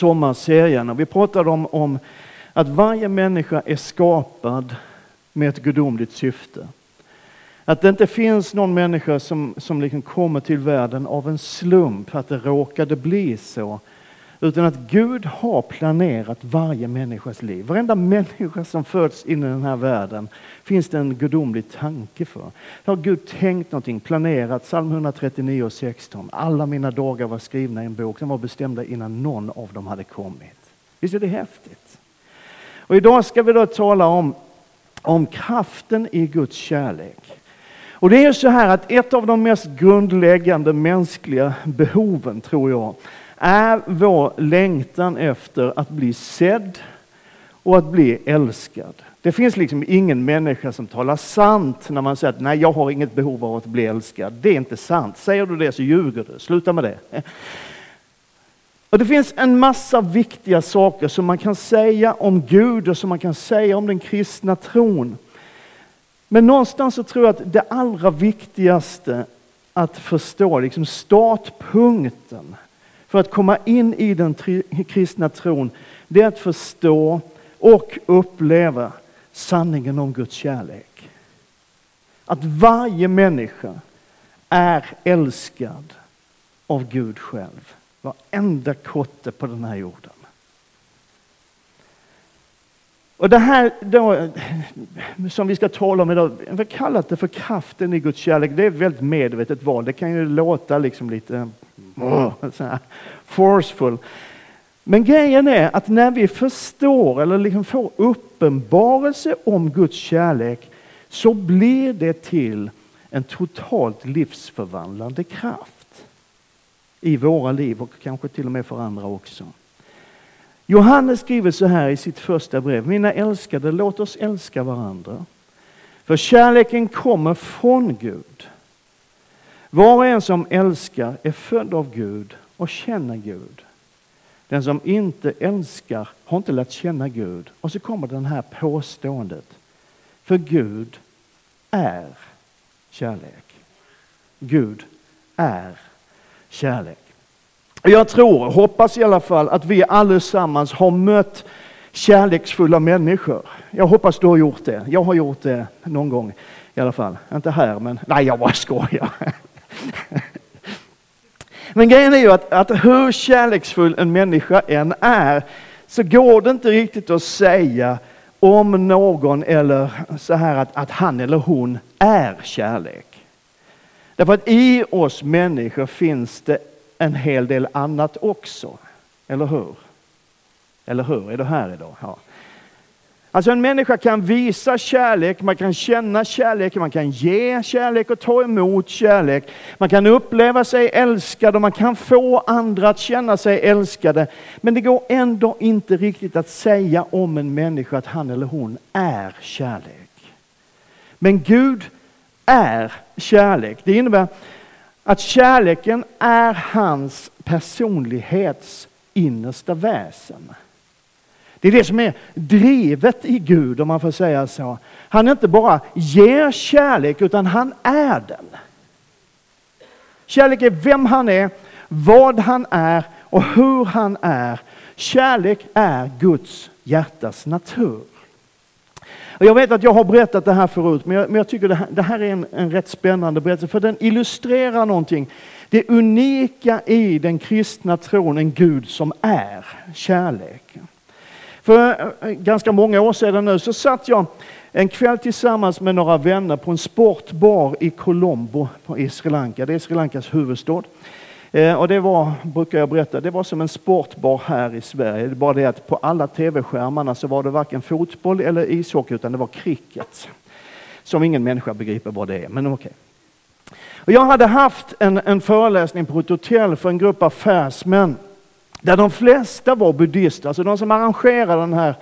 sommarserien. Och vi pratade om, om att varje människa är skapad med ett gudomligt syfte. Att det inte finns någon människa som, som liksom kommer till världen av en slump, att det råkade bli så. Utan att Gud har planerat varje människas liv. Varenda människa som föds in i den här världen finns det en gudomlig tanke för. Har Gud tänkt någonting, planerat, psalm 139 och 16. Alla mina dagar var skrivna i en bok, de var bestämda innan någon av dem hade kommit. Visst är det häftigt? Och idag ska vi då tala om, om kraften i Guds kärlek. Och det är ju så här att ett av de mest grundläggande mänskliga behoven, tror jag, är vår längtan efter att bli sedd och att bli älskad. Det finns liksom ingen människa som talar sant när man säger att nej, jag har inget behov av att bli älskad. Det är inte sant. Säger du det så ljuger du. Sluta med det. Och Det finns en massa viktiga saker som man kan säga om Gud och som man kan säga om den kristna tron. Men någonstans så tror jag att det allra viktigaste att förstå, liksom startpunkten för att komma in i den kristna tron, det är att förstå och uppleva sanningen om Guds kärlek. Att varje människa är älskad av Gud själv. Varenda kotte på den här jorden. Och det här då, som vi ska tala om idag, vi har kallat det för kraften i Guds kärlek. Det är ett väldigt medvetet val. Det kan ju låta liksom lite oh, forceful. Men grejen är att när vi förstår eller liksom får uppenbarelse om Guds kärlek så blir det till en totalt livsförvandlande kraft i våra liv och kanske till och med för andra också. Johannes skriver så här i sitt första brev. Mina älskade, låt oss älska varandra. För kärleken kommer från Gud. Var och en som älskar är född av Gud och känner Gud. Den som inte älskar har inte lärt känna Gud. Och så kommer det här påståendet. För Gud är kärlek. Gud är kärlek. Jag tror, hoppas i alla fall, att vi allesammans har mött kärleksfulla människor. Jag hoppas du har gjort det. Jag har gjort det någon gång i alla fall. Inte här, men nej, jag bara skojar. Men grejen är ju att, att hur kärleksfull en människa än är så går det inte riktigt att säga om någon eller så här att, att han eller hon är kärlek. Därför att i oss människor finns det en hel del annat också. Eller hur? Eller hur? Är du här idag? Ja. Alltså en människa kan visa kärlek, man kan känna kärlek, man kan ge kärlek och ta emot kärlek. Man kan uppleva sig älskad och man kan få andra att känna sig älskade. Men det går ändå inte riktigt att säga om en människa att han eller hon är kärlek. Men Gud är kärlek. Det innebär att kärleken är hans personlighets innersta väsen. Det är det som är drivet i Gud om man får säga så. Han inte bara ger kärlek utan han är den. Kärlek är vem han är, vad han är och hur han är. Kärlek är Guds hjärtas natur. Jag vet att jag har berättat det här förut, men jag, men jag tycker det här, det här, är en, en rätt spännande berättelse, för den illustrerar någonting. Det unika i den kristna tron, en Gud som är kärleken. För eh, ganska många år sedan nu så satt jag en kväll tillsammans med några vänner på en sportbar i Colombo i Sri Lanka. Det är Sri Lankas huvudstad. Eh, och det var, brukar jag berätta, det var som en sportbar här i Sverige. Det bara det att på alla tv-skärmarna så var det varken fotboll eller ishockey utan det var cricket. Som ingen människa begriper vad det är, men okej. Okay. jag hade haft en, en föreläsning på ett hotell för en grupp affärsmän där de flesta var buddister, alltså de som arrangerade den här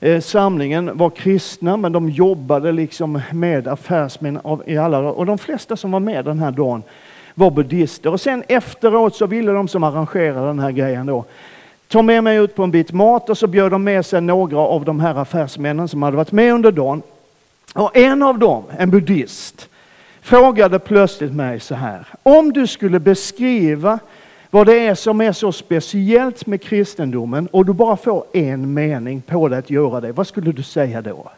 eh, samlingen var kristna men de jobbade liksom med affärsmän av, i alla och de flesta som var med den här dagen var buddister. Och sen efteråt så ville de som arrangerade den här grejen då ta med mig ut på en bit mat och så bjöd de med sig några av de här affärsmännen som hade varit med under dagen. Och en av dem, en buddhist, frågade plötsligt mig så här. Om du skulle beskriva vad det är som är så speciellt med kristendomen och du bara får en mening på dig att göra det, vad skulle du säga då?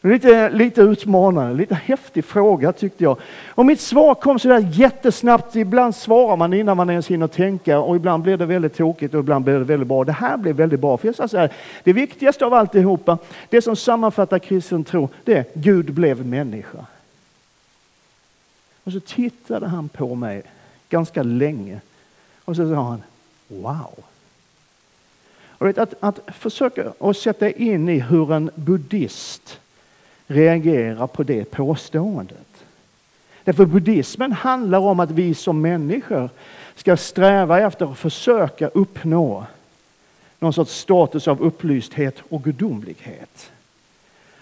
Lite, lite utmanande, lite häftig fråga tyckte jag. Och mitt svar kom sådär jättesnabbt. Ibland svarar man innan man ens hinner tänka och ibland blir det väldigt tokigt och ibland blir det väldigt bra. Det här blev väldigt bra. För jag sa så här, det viktigaste av alltihopa, det som sammanfattar kristen tro, det är Gud blev människa. Och så tittade han på mig ganska länge och så sa han, wow. Vet, att, att försöka att sätta in i hur en buddhist reagerar på det påståendet. Därför buddhismen handlar om att vi som människor ska sträva efter att försöka uppnå någon sorts status av upplysthet och gudomlighet.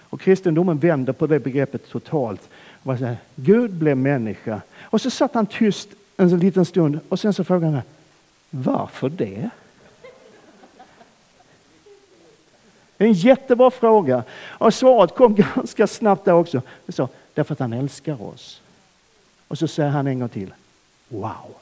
Och kristendomen vänder på det begreppet totalt. Och säger, Gud blev människa. Och så satt han tyst en liten stund och sen så frågade han varför det? En jättebra fråga. Och svaret kom ganska snabbt där också. Sa, därför att han älskar oss. Och så säger han en gång till, wow.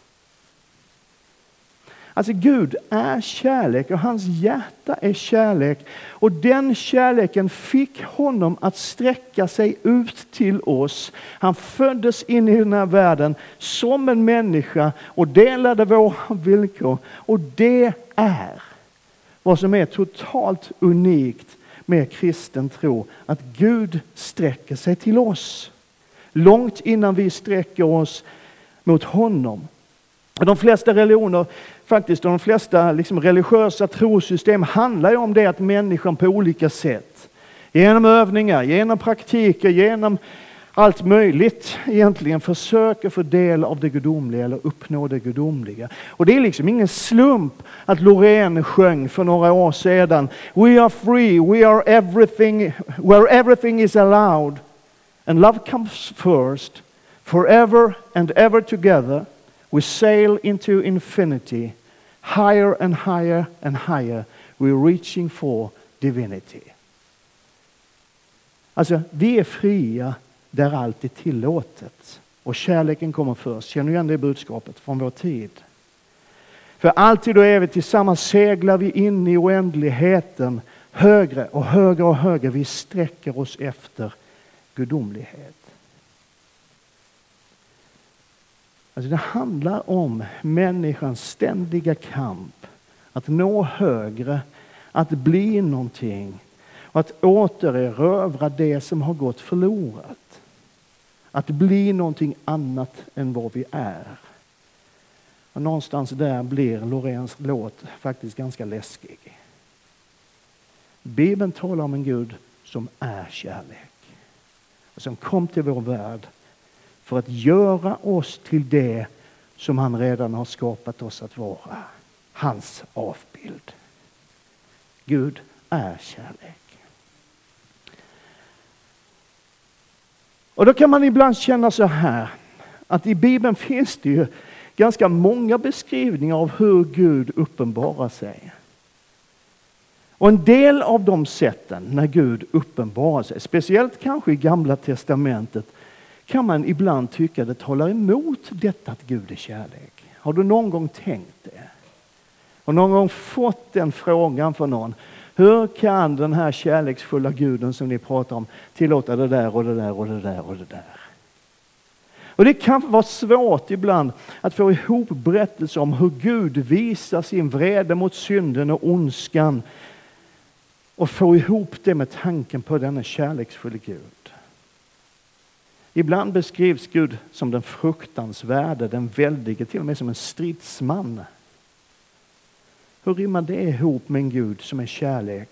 Alltså Gud är kärlek och hans hjärta är kärlek. Och den kärleken fick honom att sträcka sig ut till oss. Han föddes in i den här världen som en människa och delade våra villkor. Och det är vad som är totalt unikt med kristen tro. Att Gud sträcker sig till oss. Långt innan vi sträcker oss mot honom. De flesta religioner, faktiskt de flesta liksom religiösa trosystem handlar ju om det att människan på olika sätt, genom övningar, genom praktiker, genom allt möjligt egentligen försöker få del av det gudomliga eller uppnå det gudomliga. Och det är liksom ingen slump att Loreen sjöng för några år sedan We are free, we are everything, where everything is allowed and love comes first, forever and ever together we sail into infinity, higher and higher and higher we're reaching for divinity. Alltså, vi är fria där allt är tillåtet. Och kärleken kommer först. Känner du igen det budskapet från vår tid? För alltid och evigt tillsammans seglar vi in i oändligheten. Högre och högre och högre. Vi sträcker oss efter gudomlighet. Alltså det handlar om människans ständiga kamp att nå högre, att bli någonting och att återerövra det som har gått förlorat. Att bli någonting annat än vad vi är. Och någonstans där blir Loreens låt faktiskt ganska läskig. Bibeln talar om en Gud som är kärlek. Och som kom till vår värld för att göra oss till det som han redan har skapat oss att vara. Hans avbild. Gud är kärlek. Och då kan man ibland känna så här att i Bibeln finns det ju ganska många beskrivningar av hur Gud uppenbarar sig. Och en del av de sätten när Gud uppenbarar sig, speciellt kanske i Gamla Testamentet, kan man ibland tycka det talar emot detta att Gud är kärlek. Har du någon gång tänkt det? Har någon gång fått den frågan från någon? Hur kan den här kärleksfulla guden som ni pratar om tillåta det där och det där och det där och det där? Och det kan vara svårt ibland att få ihop berättelser om hur Gud visar sin vrede mot synden och ondskan och få ihop det med tanken på denna kärleksfulla Gud. Ibland beskrivs Gud som den fruktansvärde, den väldige, till och med som en stridsman. Hur rimmar det ihop med en Gud som är kärlek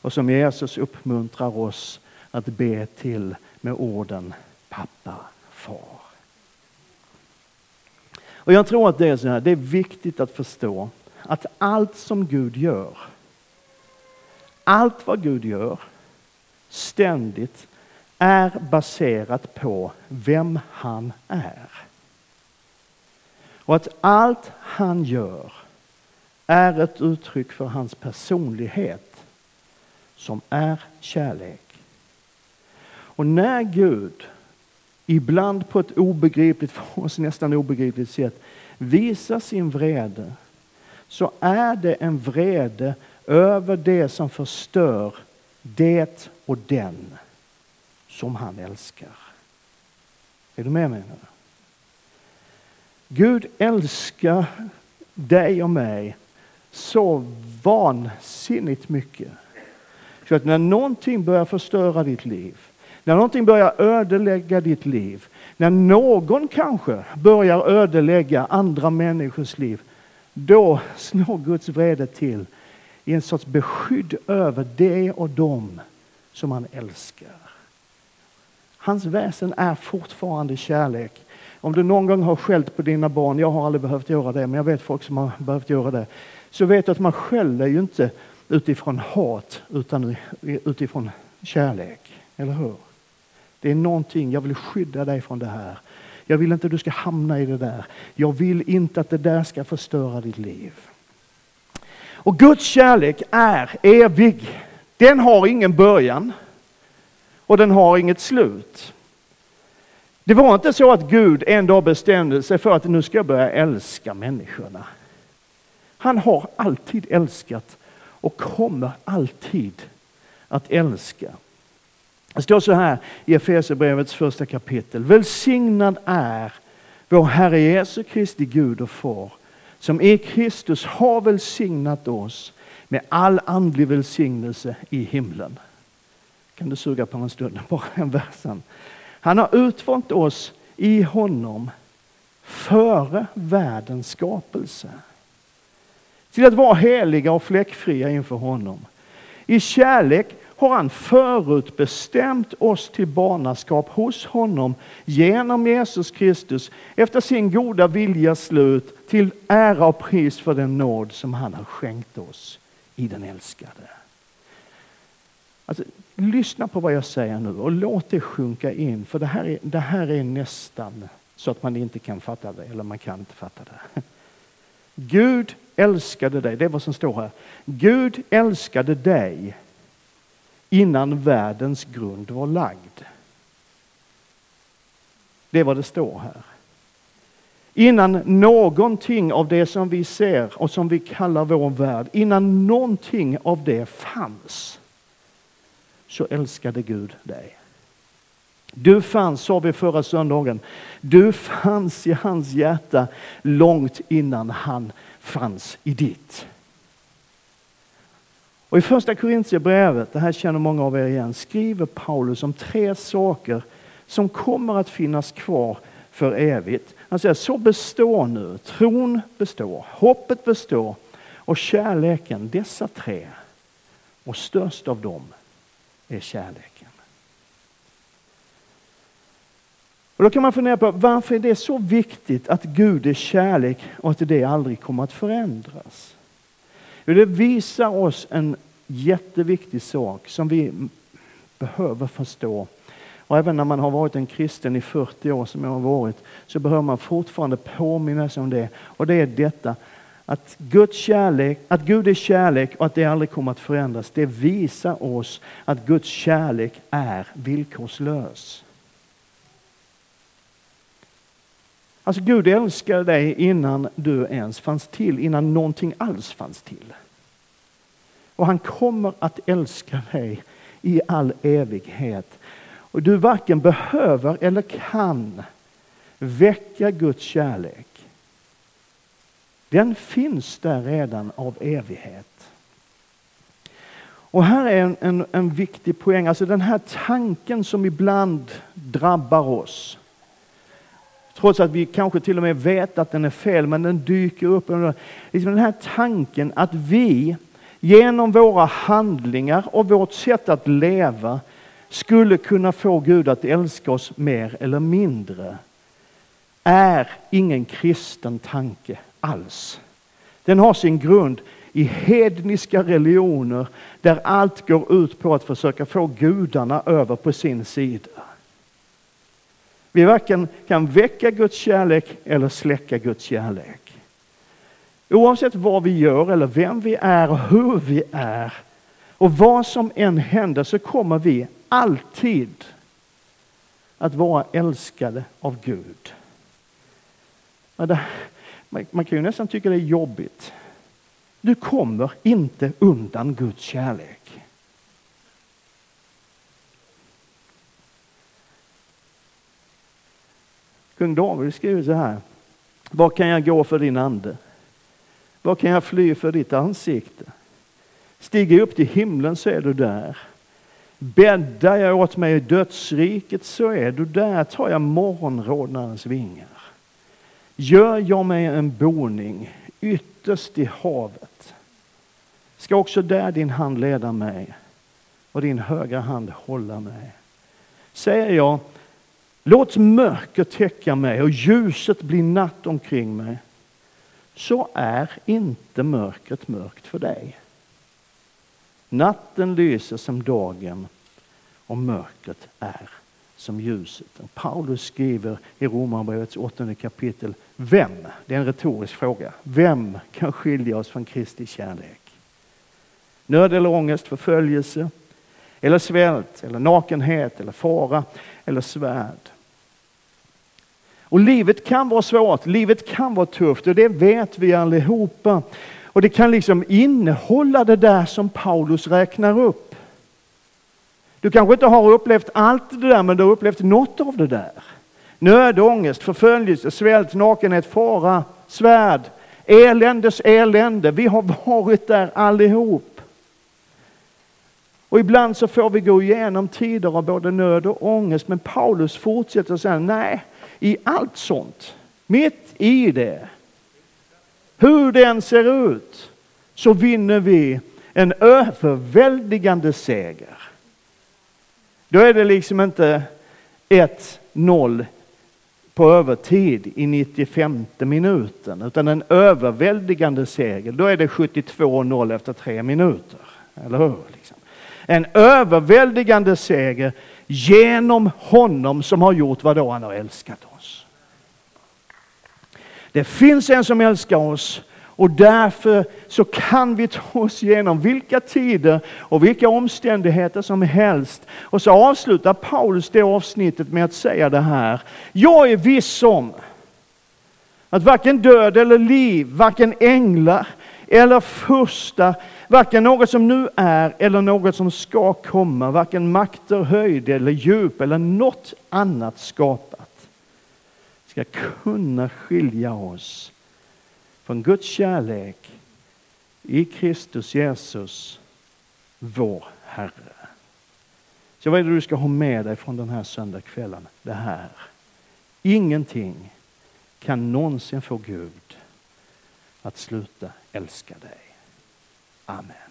och som Jesus uppmuntrar oss att be till med orden pappa, far. Och jag tror att det är så här, det är viktigt att förstå att allt som Gud gör, allt vad Gud gör, ständigt är baserat på vem han är. Och att allt han gör är ett uttryck för hans personlighet som är kärlek. Och när Gud, ibland på ett obegripligt, för oss nästan obegripligt sätt, visar sin vrede så är det en vrede över det som förstör det och den som han älskar. Är du med mig nu? Gud älskar dig och mig så vansinnigt mycket. Så att när någonting börjar förstöra ditt liv, när någonting börjar ödelägga ditt liv, när någon kanske börjar ödelägga andra människors liv, då slår Guds vrede till i en sorts beskydd över det och dem som han älskar. Hans väsen är fortfarande kärlek. Om du någon gång har skällt på dina barn, jag har aldrig behövt göra det, men jag vet folk som har behövt göra det, så vet du att man skäller ju inte utifrån hat utan utifrån kärlek. Eller hur? Det är någonting, jag vill skydda dig från det här. Jag vill inte att du ska hamna i det där. Jag vill inte att det där ska förstöra ditt liv. Och Guds kärlek är evig. Den har ingen början och den har inget slut. Det var inte så att Gud en dag bestämde sig för att nu ska jag börja älska människorna. Han har alltid älskat och kommer alltid att älska. Det står så här i Efesierbrevets första kapitel. Välsignad är vår Herre Jesu Kristi Gud och Far som i Kristus har välsignat oss med all andlig välsignelse i himlen. Kan du suga på en stund, bara en versen. Han har utvalt oss i honom före världens skapelse. Till att vara heliga och fläckfria inför honom. I kärlek har han förutbestämt oss till barnaskap hos honom genom Jesus Kristus efter sin goda viljas slut till ära och pris för den nåd som han har skänkt oss i den älskade. Alltså, lyssna på vad jag säger nu och låt det sjunka in för det här är, det här är nästan så att man inte kan fatta det eller man kan inte fatta det. Gud älskade dig, det är vad som står här. Gud älskade dig innan världens grund var lagd. Det är vad det står här. Innan någonting av det som vi ser och som vi kallar vår värld, innan någonting av det fanns, så älskade Gud dig. Du fanns, sa vi förra söndagen, du fanns i hans hjärta långt innan han fanns i ditt. Och I första Korintierbrevet, det här känner många av er igen, skriver Paulus om tre saker som kommer att finnas kvar för evigt. Han säger så består nu, tron består, hoppet består och kärleken, dessa tre. Och störst av dem är kärleken. Och Då kan man fundera på varför är det så viktigt att Gud är kärlek och att det aldrig kommer att förändras. Det visar oss en jätteviktig sak som vi behöver förstå. Och även när man har varit en kristen i 40 år som jag har varit så behöver man fortfarande påminna sig om det. Och det är detta att Guds kärlek, att Gud är kärlek och att det aldrig kommer att förändras. Det visar oss att Guds kärlek är villkorslös. Alltså Gud älskar dig innan du ens fanns till, innan någonting alls fanns till. Och han kommer att älska dig i all evighet. Och du varken behöver eller kan väcka Guds kärlek. Den finns där redan av evighet. Och här är en, en, en viktig poäng, alltså den här tanken som ibland drabbar oss. Trots att vi kanske till och med vet att den är fel, men den dyker upp. Liksom den här tanken att vi genom våra handlingar och vårt sätt att leva skulle kunna få Gud att älska oss mer eller mindre är ingen kristen tanke alls. Den har sin grund i hedniska religioner där allt går ut på att försöka få gudarna över på sin sida. Vi varken kan väcka Guds kärlek eller släcka Guds kärlek. Oavsett vad vi gör eller vem vi är och hur vi är och vad som än händer så kommer vi alltid att vara älskade av Gud man kan ju nästan tycka det är jobbigt. Du kommer inte undan Guds kärlek. Kung David skriver så här. Vad kan jag gå för din ande? Vad kan jag fly för ditt ansikte? Stiger jag upp till himlen så är du där. Bäddar jag åt mig i dödsriket så är du där. Tar jag morgonrodnadens vingar. Gör jag mig en boning ytterst i havet ska också där din hand leda mig och din högra hand hålla mig. Säger jag, låt mörker täcka mig och ljuset bli natt omkring mig, så är inte mörkret mörkt för dig. Natten lyser som dagen och mörkret är som ljuset. Paulus skriver i Romarbrevets åttonde kapitel, vem, det är en retorisk fråga, vem kan skilja oss från Kristi kärlek? Nöd eller ångest, förföljelse, eller svält, eller nakenhet, eller fara, eller svärd. Och livet kan vara svårt, livet kan vara tufft och det vet vi allihopa. Och det kan liksom innehålla det där som Paulus räknar upp. Du kanske inte har upplevt allt det där, men du har upplevt något av det där. Nöd, ångest, förföljelse, svält, nakenhet, fara, svärd, eländes elände. Vi har varit där allihop. Och ibland så får vi gå igenom tider av både nöd och ångest. Men Paulus fortsätter och säger nej, i allt sånt, mitt i det, hur det än ser ut, så vinner vi en överväldigande seger. Då är det liksom inte 1-0 på övertid i 95 minuten, utan en överväldigande seger. Då är det 72-0 efter tre minuter. Eller hur? Liksom. En överväldigande seger genom honom som har gjort vad då han har älskat oss. Det finns en som älskar oss och därför så kan vi ta oss igenom vilka tider och vilka omständigheter som helst. Och så avslutar Paulus det avsnittet med att säga det här. Jag är viss om att varken död eller liv, varken änglar eller första, varken något som nu är eller något som ska komma, varken makter, höjd eller djup eller något annat skapat ska kunna skilja oss från Guds kärlek i Kristus Jesus, vår Herre. Så vad är det du ska ha med dig från den här söndagskvällen? Det här. Ingenting kan någonsin få Gud att sluta älska dig. Amen.